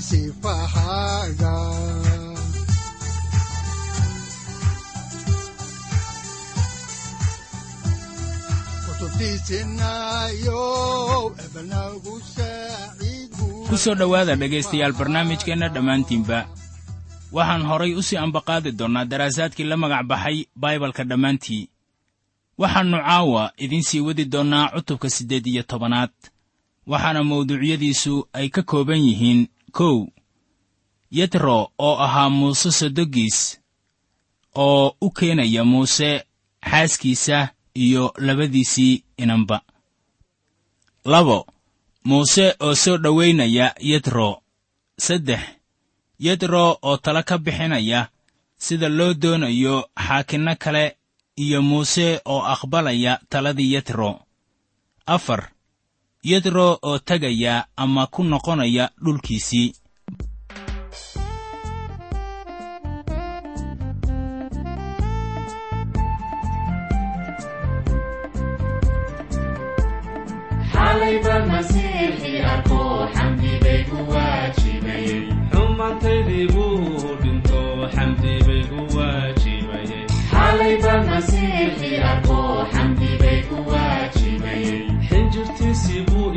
sifahaaga ku soo dhowaada dhegaystayaal barnaamijkeenna dhammaantiinba. Waxaan horay u sii ambaqaadi doonnaa daraasaadkii la magac baxay baibalka dhammaantii. Waxaannu caawa idiin sii wadi doonnaa cutubka siddeed iyo tobanaad waxaana mawduucyadiisu ay ka kooban yihiin kow. Yetro oo ahaa muuse sodogiis oo u keenaya muuse xaaskiisa iyo labadiisii inanba. Labo muuse oo soo dhowaynaya yetro. Saddex yetro oo tala ka bixinaya sida loo doonayo xaakinno kale iyo muuse oo aqbalaya taladii yetro. Afar yetro oo tegaya ama ku noqonaya dhulkiisii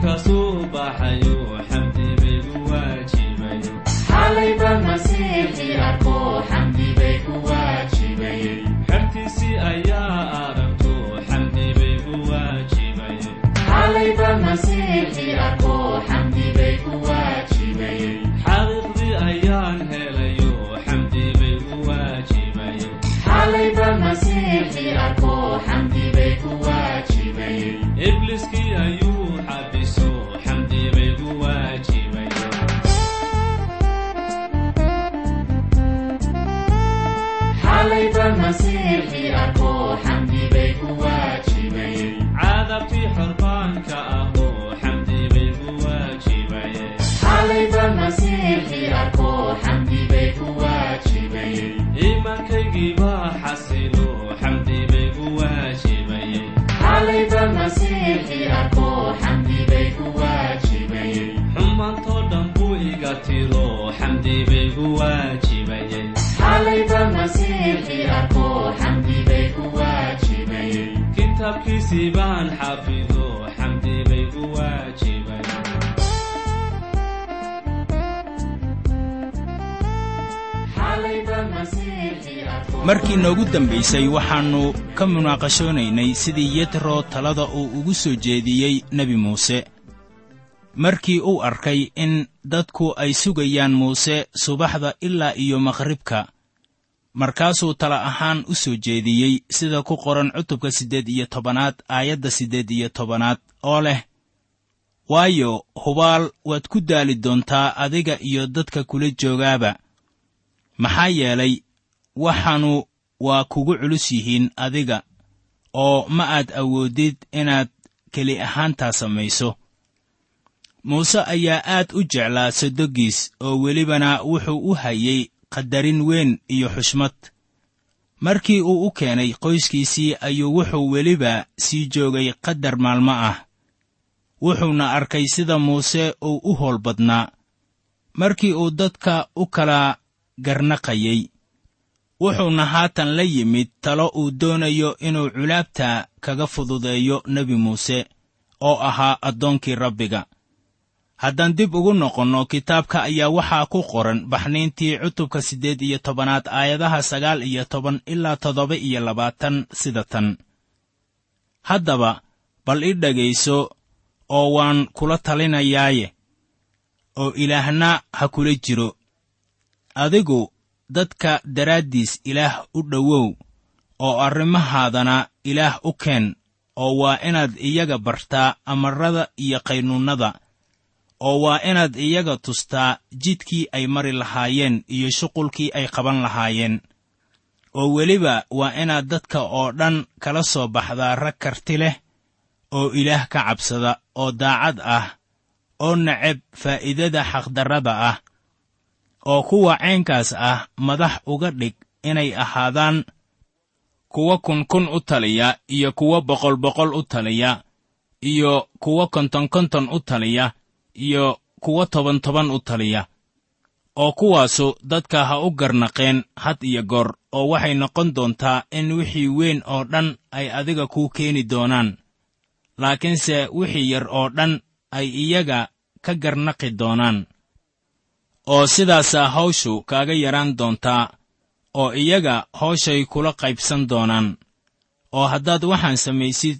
caso iga tiro xamdi bay ku waajibaye kitaabkiisii baan xafido xamdi bay ku waajibaye markii noogu dambaysay waxaannu ka munaaqashoonaynay sidii yetro talada uu ugu soo jeediyey nebi muuse markii uu arkay in dadku ay sugayaan muuse subaxda ilaa iyo maqhribka. Markaasuu tala ahaan u soo jeediyey sida ku qoran cutubka siddeed iyo tobanaad aayadda siddeed iyo tobanaad oo leh waayo hubaal waad ku daali doontaa adiga iyo dadka kula joogaaba. Maxaa yeelay waxaanu waa kugu culus yihiin adiga oo ma aad awoodid inaad keli ahaantaa samayso muuse ayaa aad u jeclaa sodogiis oo welibana wuxuu u hayey qadarin weyn iyo xushmad. Markii uu u keenay qoyskiisii ayuu wuxuu weliba sii joogay qadar maalmo ah. Wuxuuna arkay sida muuse uu u howl badnaa. Markii uu dadka u kala garnaqayey wuxuuna haatan la yimid talo uu doonayo inuu culaabta kaga fududeeyo nebi muuse oo ahaa addoonkii rabbiga haddaan dib ugu noqonno kitaabka ayaa waxaa ku qoran baxniintii cutubka siddeed iyo tobanaad aayadaha sagaal iyo toban ilaa toddoba iyo labaatan sida tan. Haddaba bal i dhegayso oo waan kula talinayaaye oo ilaahna ha kula jiro. Adigu dadka daraaddiis ilaah u dhowow oo arrimahaadana ilaah u keen oo waa inaad iyaga bartaa amarrada iyo qaynuunnada oo waa inaad iyaga tustaa jidkii ay mari lahaayeen iyo shuqulkii ay qaban lahaayeen. Oo weliba waa inaad dadka oo dhan kala soo baxdaa rag karti leh oo ilaah ka cabsada oo daacad ah oo neceb faa'iidada xaqdarrada ah oo kuwa caynkaas ah madax uga dhig inay ahaadaan kuwa kunkun u taliya iyo kuwa boqol boqol u taliya iyo kuwa konton konton u taliya iyo kuwa toban toban u taliya oo kuwaasu dadka ha u garnaqeen had iyo goor oo waxay noqon doontaa in wixii weyn oo dhan ay adiga kuu keeni doonaan. Laakiinse wixii yar oo dhan ay iyaga ka garnaqi doonaan. Oo sidaasaa hawshu kaaga yaraan doontaa oo iyaga hawshay kula qaybsan doonaan. Oo haddaad waxaan samaysid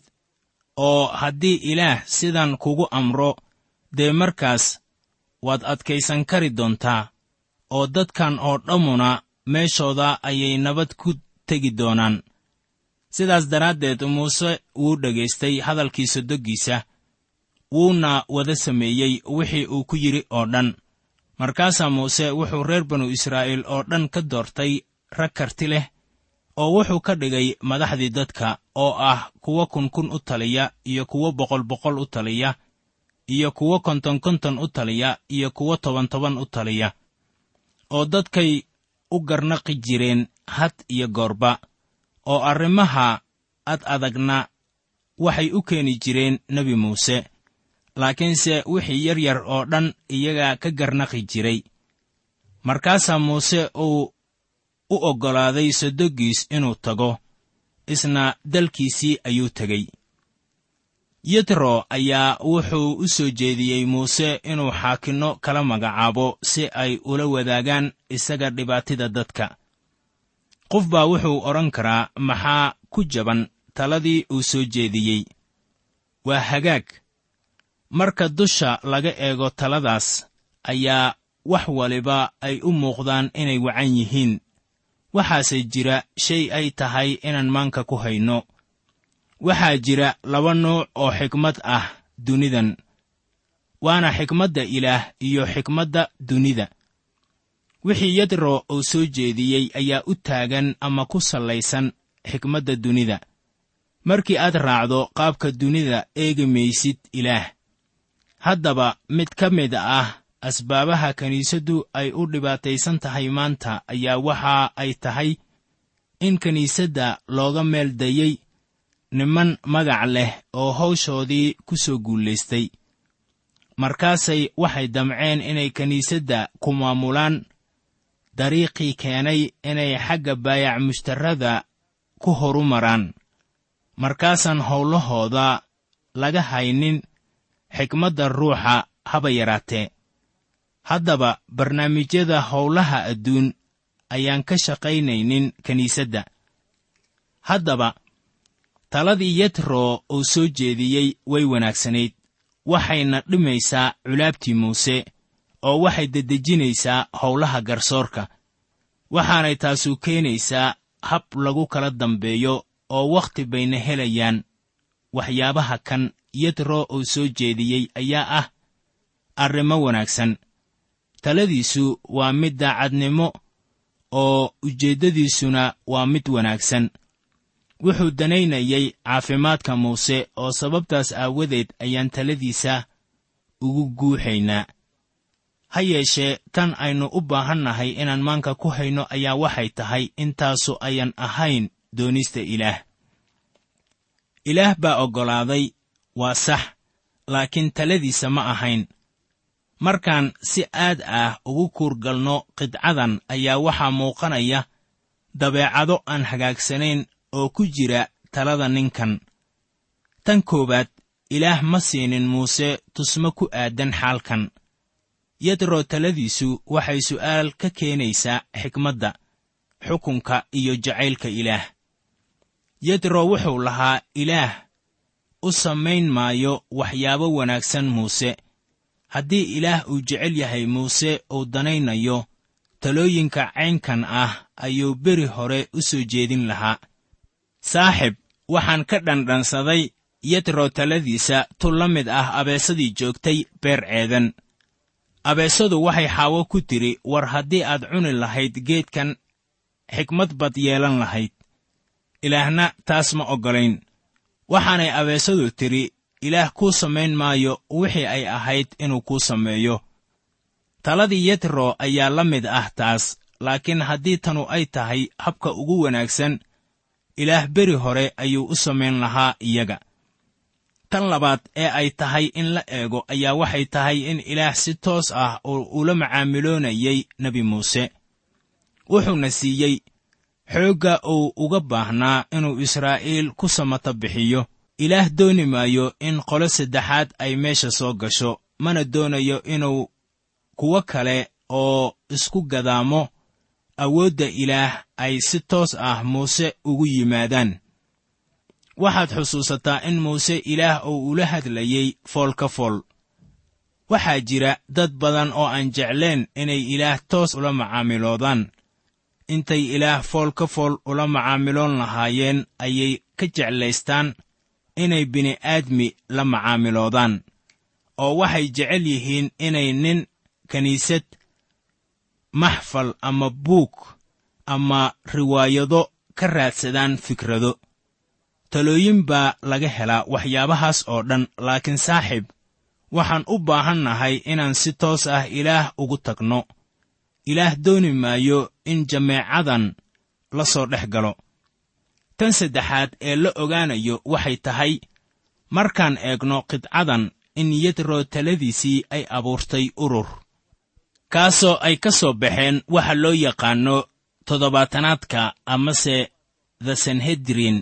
oo haddii ilaah sidan kugu amro dee markaas waad adkaysan kari doontaa oo dadkan oo dhammuna meeshooda ayay nabad ku tegi doonaan. Sidaas daraaddeed muuse wuu dhegaystay hadalkii sodoggiisa wuuna wada sameeyey wixii uu ku yidhi oo dhan. Markaasaa muuse wuxuu reer banu israa'iil oo dhan ka doortay rag karti leh oo wuxuu ka dhigay madaxdii dadka oo ah kuwa kunkun u taliya iyo kuwo boqol boqol u taliya iyo kuwo konton konton u taliya iyo kuwo toban toban u taliya oo dadkay u garnaqi jireen had iyo goorba oo arrimaha ad adagna waxay u keeni jireen nebi muuse. Laakiinse wixii yar yar oo dhan iyaga ka garnaqi jiray. Markaasaa muuse uu u oggolaaday sodoggiis inuu tago isna dalkiisii ayuu tegey yitro ayaa wuxuu u soo jeediyey muuse inuu xaakinno kala magacaabo si ay ula wadaagaan isaga dhibaatida dadka. Qof baa wuxuu odhan karaa maxaa ku jaban? Taladii uu soo jeediyey. Waa hagaag. Marka dusha laga eego taladaas ayaa wax waliba ay u muuqdaan inay wacan yihiin. Waxaase jira shay ay tahay inaan maanka ku hayno waxaa jira laba nuuc oo xikmad ah dunidan waana xikmadda ilaah iyo xikmadda dunida. Wixii yadro uu soo jeediyey ayaa u taagan ama ku sallaysan xikmadda dunida. Markii aad raacdo qaabka dunida eegi maysid ilaah. Haddaba mid ka mid ah asbaabaha kiniisaddu ay u dhibaataysan tahay maanta ayaa waxa ay tahay in kiniisadda looga meel dayey niman magac leh oo hawshoodii ku soo guulaystay. Markaasay waxay damceen inay kiniisadda ku maamulaan dariiqii keenay inay xagga baayac mushtarrada ku horumaraan. Markaasaan howlahooda laga haynin xikmadda ruuxa haba yaraatee. Haddaba barnaamijyada howlaha adduun ayaan ka shaqaynaynin kiniisadda haddaba taladii yetro uu soo jeediyey way wanaagsanayd. Waxayna dhimaysaa culaabtii muuse oo waxay dedejinaysaa howlaha garsoorka. Waxaanay taasu keenaysaa hab lagu kala dambeeyo oo wakhti bayna helayaan. Waxyaabaha kan yetro uu soo jeediyey ayaa ah arrimo wanaagsan. Taladiisu waa mid daacadnimo oo ujeeddadiisuna waa mid wanaagsan wuxuu danaynayay caafimaadka muuse oo sababtaas aawadeed ayaan taladiisa ugu guuxaynaa. Ha yeeshee tan aynu u baahannahay inaan maanka ku hayno ayaa waxay tahay intaasu ayan ahayn doonista ilaah. Ilaah baa oggolaaday waa sax laakiin taladiisa ma ahayn. Markaan si aad ah ugu kuurgalno qidcadan ayaa waxaa muuqanaya dabeecado aan hagaagsanayn oo ku jira talada ninkan. Tan koowaad ilaah ma siinin muuse tusmo ku aadan xaalkan. Yadro taladiisu waxay su'aal ka keenaysaa xikmadda xukunka iyo jacaylka ilaah. Yadro wuxuu lahaa ilaah u samayn maayo waxyaabo wanaagsan muuse. Haddii ilaah uu jecel yahay muuse uu danaynayo talooyinka caynkan ah ayuu beri hore u soo jeedin lahaa saaxib waxaan ka dhandhansaday yadro taladiisa tu la mid ah abeesadii joogtay beer ceedan. Abeesadu waxay xaawo ku tidhi war haddii aad cuni lahayd geedkan xikmad bad yeelan lahayd. Ilaahna taas ma oggolayn. Waxaanay abeesadu tidhi ilaah kuu samayn maayo wixii ay ahayd inuu kuu sameeyo. Taladii yetro ayaa la mid ah taas laakiin haddii tanu ay tahay habka ugu wanaagsan ilaah beri hore ayuu u samayn lahaa iyaga. Tan labaad ee ay tahay in la eego ayaa waxay tahay in ilaah si toos ah oo ula macaamiloonayay nebi muuse. Wuxuuna siiyey xoogga uu uga baahnaa inuu israa'iil ku samata bixiyo. Ilaah dooni maayo in qolo saddexaad ay meesha soo gasho mana doonayo inuu kuwo kale oo isku gadaamo awoodda ilaah ay si toos ah muuse ugu yimaadaan. Waxaad xusuusataa in muuse ilaah uu ula hadlayey fool ka fool. Waxaa jira dad badan oo aan jeclayn inay ilaah toos ula macaamiloodaan. Intay ilaah fool ka fool ula macaamiloon lahaayeen ayay ka jeclaystaan inay bini'aadmi la macaamiloodaan oo waxay jecel yihiin inay nin kiniisad maxfal ama buug ama riwaayado ka raadsadaan fikrado. Talooyin baa laga helaa waxyaabahaas oo dhan laakiin saaxiib waxaan u baahannahay inaan si toos ah ilaah ugu tagno. Ilaah dooni maayo in jameecadan la soo dhex galo. Tan saddexaad ee la ogaanayo waxay tahay markaan eegno qidcadan in yadro taladiisii ay abuurtay urur kaasoo ay ka soo baxeen waxa loo yaqaanno toddobaatanaadka amase the sanhedrin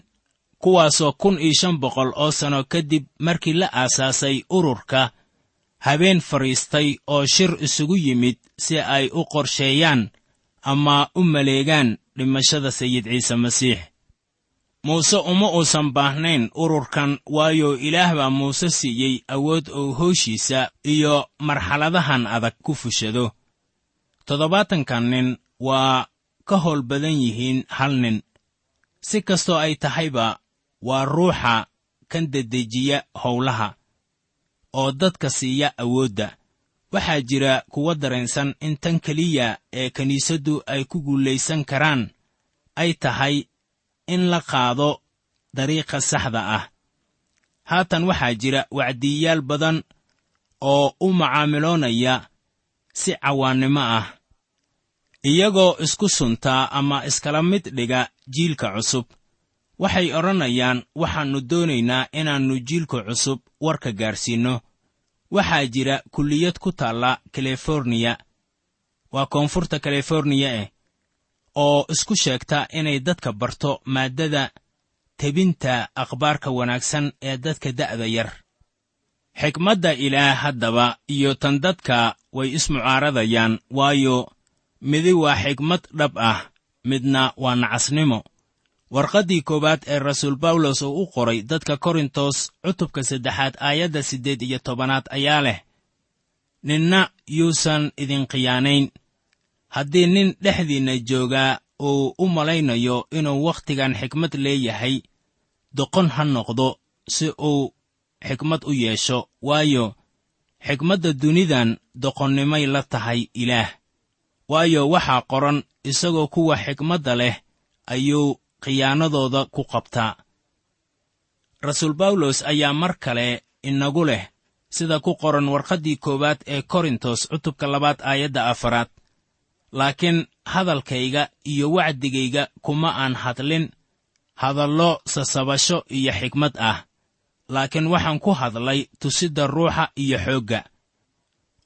kuwaasoo kun iyo shan boqol oo sanno kadib markii la aasaasay ururka habeen fadhiistay oo shir isugu yimid si ay u qorsheeyaan ama u maleegaan dhimashada sayid ciise masiix muuse uma uusan baahnayn ururkan waayo ilaah baa muuse siiyey awood uu hooshiisa iyo marxaladahan adag ku fushado. Toddobaatankan nin waa ka howl badan yihiin hal nin. Si kastoo ay tahayba waa ruuxa kan dedejiya howlaha oo dadka siiya awoodda. Waxaa jira kuwa dareensan in tan keliya ee kiniisaddu ay ku guulaysan karaan. Ay tahay in la qaado dariiqa saxda ah. Haatan waxaa jira wacdiyayaal badan oo u macaamiloonaya si cawaannimo ah iyagoo isku suntaa ama iskala mid dhiga jiilka cusub. Waxay odhanayaan waxaannu doonaynaa inaannu jiilka cusub warka gaarsiinno. Waxaa jira kulliyad ku taalla kaliforniya waa koonfurta kaliforniya eh oo isku sheegta inay dadka barto maaddada tebinta akhbaarka wanaagsan ee dadka da'da yar. Xikmadda ilaah haddaba iyo tan dadka way ismucaaradayaan waayo midi waa xikmad dhab ah midna waa nacasnimo. Warqaddii koowaad ee rasuul bawlos uu u qoray dadka korintos cutubka saddexaad aayadda siddeed iyo tobanaad ayaa leh ninna yuusan idin khiyaanayn haddii nin dhexdiinna joogaa uu u malaynayo inuu wakhtigan xikmad leeyahay doqon ha noqdo si uu xikmad u yeesho. Waayo xikmadda dunidan doqonnimay la tahay ilaah. Waayo waxaa qoran isagoo kuwa xikmadda leh ayuu khiyaanadooda ku qabtaa. Rasuul bawlos ayaa mar kale inagu leh sida ku qoran warqaddii koowaad ee korintos cutubka labaad aayadda afaraad laakiin hadalkayga iyo wacdigayga kuma aan hadlin. Hadallo sasabasho iyo xigmad ah. Laakiin waxaan ku hadlay tusidda ruuxa iyo xoogga.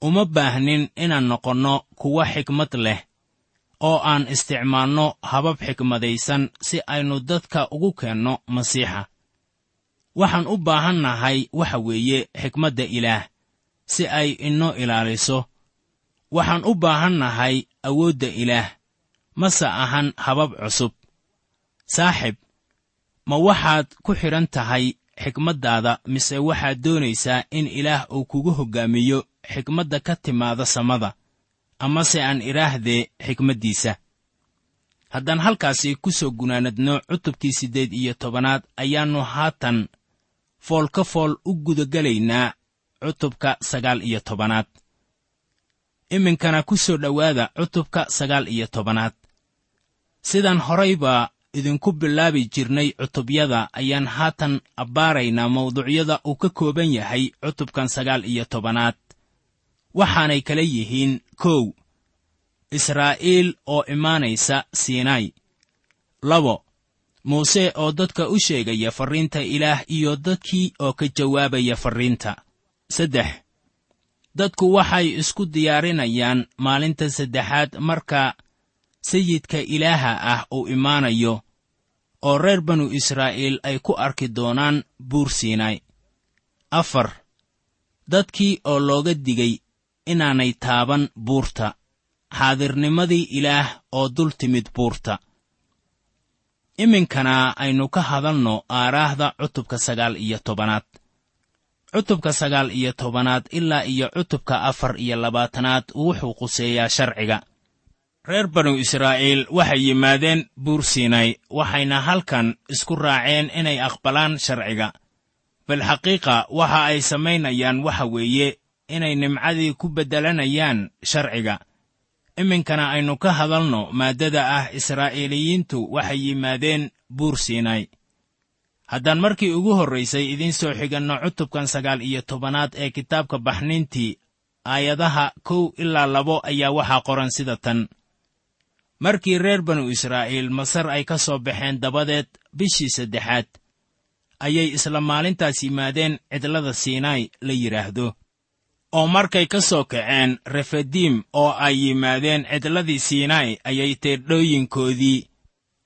Uma baahnin inaan noqonno kuwa xigmad leh oo aan isticmaalno habab xikmadaysan si aynu dadka ugu keenno masiixa. Waxaan u baahannahay waxa weeye xikmadda ilaah si ay inoo ilaaliso waxaan u baahannahay awoodda ilaah mase ahan habab cusub. Saaxib ma waxaad ku xidhan tahay xikmaddaada mise waxaad doonaysaa in ilaah uu kugu hoggaamiyo xikmadda ka timaada samada amase aan idhaahdee xikmaddiisa? Haddaan halkaasi ku soo gunaanadno cutubkii siddeed iyo tobanaad ayaannu haatan fool ka fool u gudagelaynaa cutubka sagaal iyo tobanaad iminkana ku soo dhowaada cutubka sagaal iyo tobanaad. Sidaan horayba idinku bilaabi jirnay cutubyada ayaan haatan abbaaraynaa mawduucyada uu ka kooban yahay cutubkan sagaal iyo tobanaad. Waxaanay kala yihiin kow. Israa'iil oo imaanaysa siinai labo. Muuse oo dadka u sheegaya farriinta ilaah iyo dadkii oo ka jawaabaya farriinta saddex dadku waxay isku diyaarinayaan maalinta saddexaad marka sayidka ilaaha ah uu imaanayo oo reer banu israa'iil ay ku arki doonaan buur siinai afar dadkii oo looga digay inaanay taaban buurta xaadirnimadii ilaah oo dul timid buurta. Iminkana aynu ka hadalno aaraahda cutubka sagaal iyo tobanaad cutubka sagaal iyo tobanaad ilaa iyo cutubka afar iyo labaatanaad wuxuu quseeyaa sharciga. Reer banu israa'iil waxay yimaadeen buur siinay waxayna halkan isku raaceen inay aqbalaan sharciga. Bilxaqiiqa waxa ay samaynayaan waxa weeye inay nimcadii ku beddelanayaan sharciga. Iminkana aynu ka hadalno maaddada ah israa'iiliyiintu waxay yimaadeen buur siinay haddaan markii ugu horraysay idiin soo xiganno cutubkan sagaal iyo tobanaad ee kitaabka baxniintii aayadaha kow ilaa labo ayaa waxaa qoran sida tan. Markii reer banu israa'iil masar ay ka soo baxeen dabadeed bishii saddexaad ayay isla maalintaas yimaadeen cidlada siinai la yidhaahdo oo markay ka soo kaceen refediim oo ay yimaadeen cidladii siinai ayay teedhooyinkoodii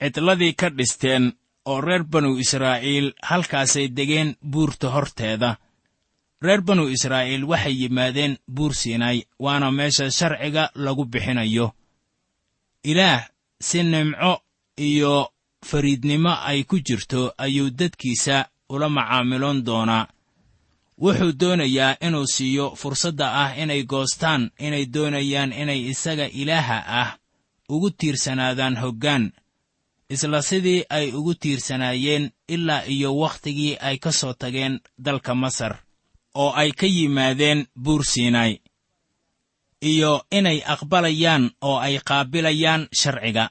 cidladii ka dhisteen oo reer banu israa'iil halkaasay degeen buurta horteeda. Reer banu israa'iil waxay yimaadeen buur siinai waana meesha sharciga lagu bixinayo. Ilaah si nimco iyo fariidnimo ay ku jirto ayuu dadkiisa ula macaamiloon doonaa. Wuxuu doonayaa inuu siiyo fursadda ah inay goostaan inay doonayaan inay isaga ilaaha ah ugu tiirsanaadaan hoggaan isla sidii ay ugu tiirsanaayeen ilaa iyo wakhtigii ay ka soo tageen dalka masar oo ay ka yimaadeen buur siinai iyo inay aqbalayaan oo ay qaabilayaan sharciga.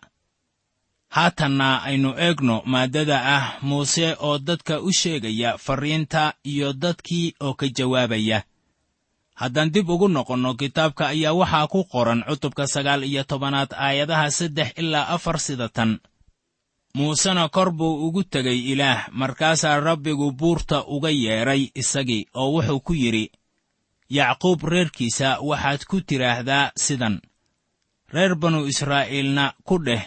Haatanna aynu eegno maaddada ah muuse oo dadka u sheegaya farriinta iyo dadkii oo ka jawaabaya. Haddaan dib ugu noqonno kitaabka ayaa waxaa ku qoran cutubka sagaal iyo tobanaad aayadaha saddex ilaa afar sida tan muusena kor buu ugu tegay ilaah markaasaa rabbigu buurta uga yeedhay isagii oo wuxuu ku yidhi yacquub reerkiisa waxaad ku tidhaahdaa sidan reer banu israa'iilna ku dheh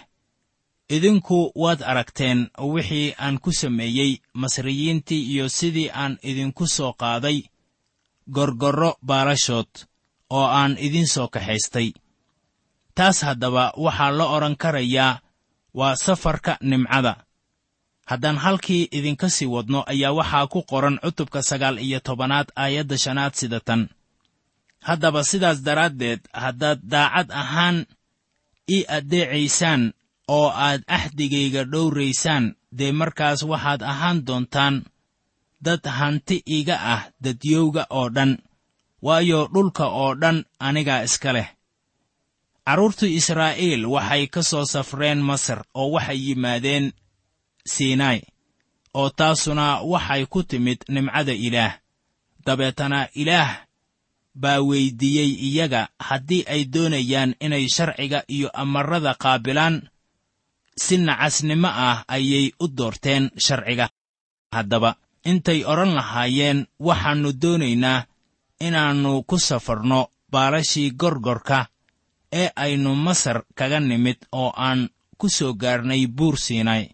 idinku waad aragteen wixii aan ku sameeyey masriyiintii iyo sidii aan idinku soo qaaday gorgorro baalashood oo aan idin soo kaxaystay. Taas haddaba waxaa la odhan karayaa waa safarka nimcada. Haddaan halkii idinka sii wadno ayaa waxaa ku qoran cutubka sagaal iyo tobanaad aayadda shanaad sida tan. Haddaba sidaas daraaddeed haddaad daacad ahaan ii addeecaysaan oo aad axdigayga dhowraysaan dee markaas waxaad ahaan doontaan dad hanti iga ah dadyowga oo dhan waayo dhulka oo dhan anigaa iska leh carruurtii israa'iil waxay ka soo safreen masar oo waxay yimaadeen siinai oo taasuna waxay ku timid nimcada ilaah. Dabeetana ilaah baa weyddiiyey iyaga haddii ay doonayaan inay sharciga iyo amarrada qaabilaan si nacasnimo ah ayay u doorteen sharciga. Haddaba intay odhan lahaayeen waxaannu doonaynaa inaannu ku safarno baalashii gorgorka ee aynu masar kaga nimid oo aan ku soo gaarnay buur siinay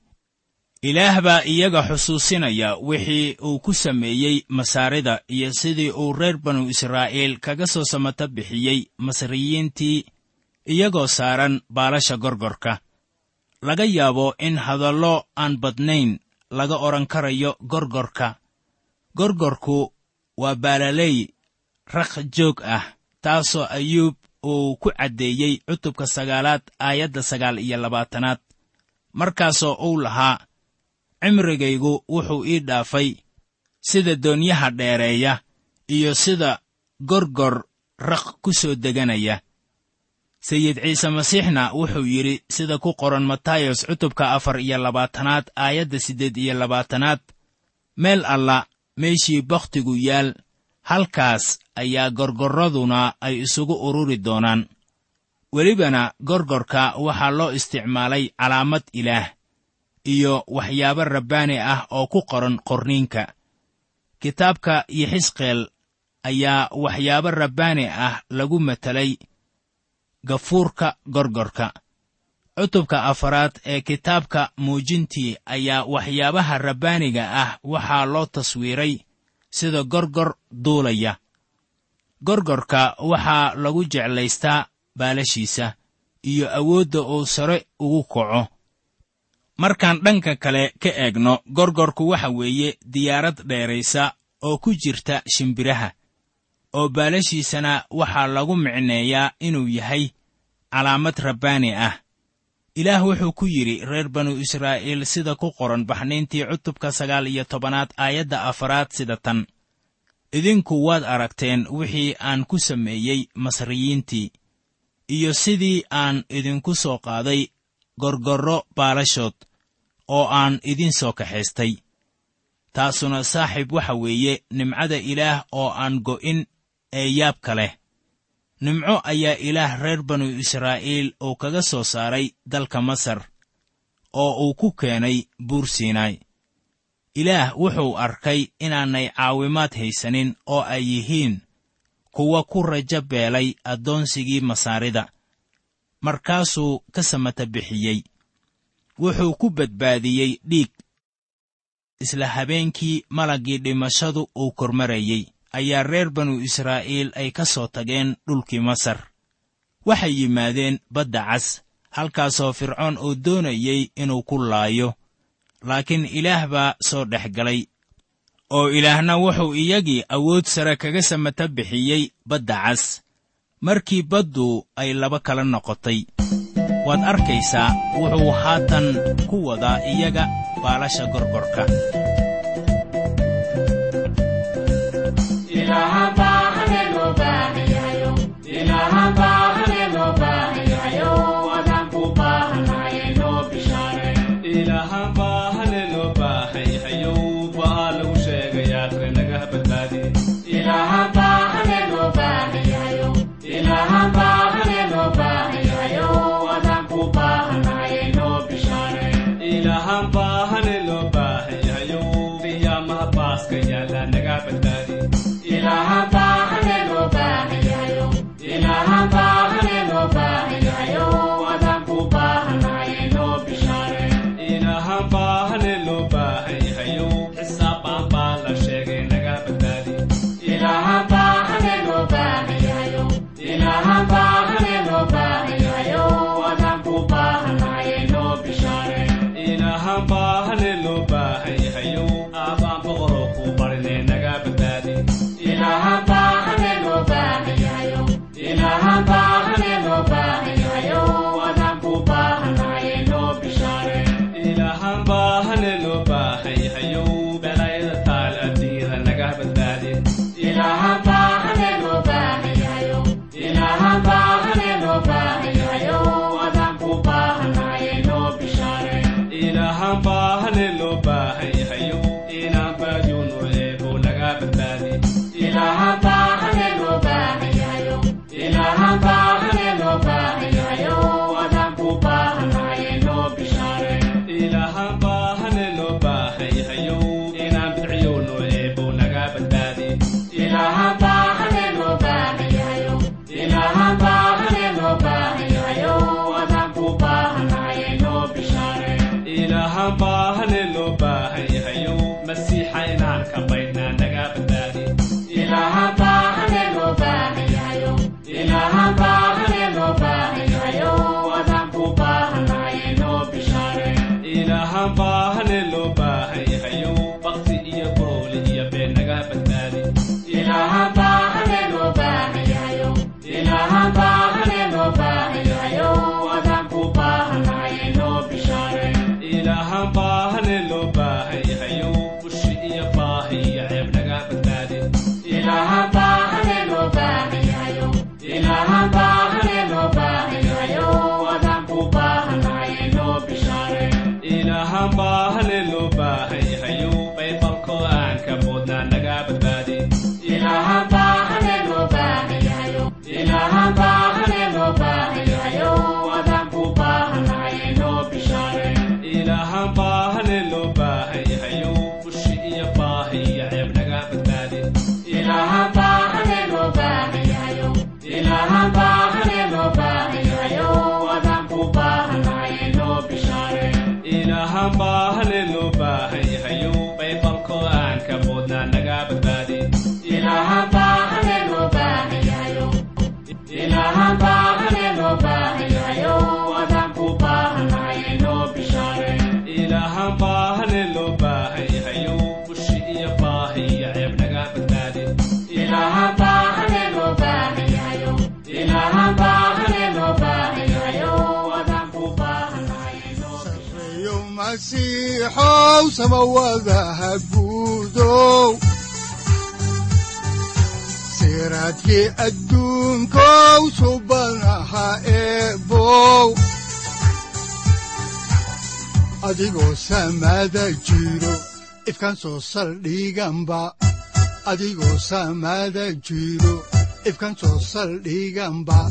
ilaah baa iyaga xusuusinaya wixii uu ku sameeyey masaarida iyo sidii uu reer banu israa'iil kaga soo samata bixiyey masriyiintii iyagoo saaran baalasha gorgorka. Laga yaabo in hadallo aan badnayn laga odhan karayo gorgorka. Gorgorku waa baalaley rakh joog ah taasoo ayuub uu ku caddeeyey cutubka sagaalaad aayadda sagaal iyo labaatanaad. Markaasoo uu lahaa cimrigaygu wuxuu ii dhaafay sida doonyaha dheereeya iyo sida gorgor rakh ku soo deganaya. Sayid ciise masiixna wuxuu yidhi sida ku qoran matayos cutubka afar iyo labaatanaad aayadda siddeed iyo labaatanaad meel alla meeshii bakhtigu yaal halkaas ayaa gorgorraduna ay isugu ururi doonaan. Welibana gorgorka waxaa loo isticmaalay calaamad ilaah iyo waxyaabo rabbaani ah oo ku qoran qorniinka. Kitaabka yixisqeel ayaa waxyaabo rabbaani ah lagu matelay gafuurka gorgorka. Cutubka afaraad ee kitaabka muujintii ayaa waxyaabaha rabbaaniga ah waxaa loo taswiiray sida gorgor duulaya. Gorgorka waxaa lagu jeclaystaa baalashiisa iyo awoodda uu sare ugu kaco. Markaan dhanka kale ka eegno gorgorku waxa weeye diyaarad dheeraysa oo ku jirta shimbiraha oo baalashiisana waxaa lagu micneeyaa inuu yahay calaamad rabbaani ah ilaah wuxuu ku yidhi reer banu israa'iil sida ku qoran baxniintii cutubka sagaal iyo tobanaad aayadda afaraad sida tan. Idinku waad aragteen wixii aan ku sameeyey masriyiintii iyo sidii aan idinku soo qaaday gorgorro baalashood oo aan idin soo kaxaystay. Taasuna saaxiib waxa weeye nimcada ilaah oo aan go'in ee yaabka leh nimco ayaa ilaah reer banu israa'iil uu kaga soo saaray dalka masar oo uu ku keenay buur siinaay ilaah wuxuu arkay inaanay caawimaad haysanin oo ay yihiin kuwa ku rajo beelay addoonsigii masaarida. Markaasuu ka samata bixiyey. Wuxuu ku badbaadiyey dhiig isla habeenkii malaggii dhimashadu uu kormarayey ayaa reer banu israa'iil ay ka soo tageen dhulkii masar. Waxay yimaadeen badda cas halkaasoo fircoon uu doonayey inuu ku laayo. Laakiin ilaah baa soo dhex galay oo ilaahna wuxuu iyagii awood sare kaga samata bixiyey badda cas. Markii baddu ay laba kala noqotay waad arkaysaa wuxuu haatan ku wadaa iyaga baalasha gorgorka Ilaha hayo masiixow samawadaha guudow siraadkii adduunkow subanaha eebow. Adigoo samada jiro ifkaan soo saldhiganba adigoo samada jiro ifkaan soo saldhiganba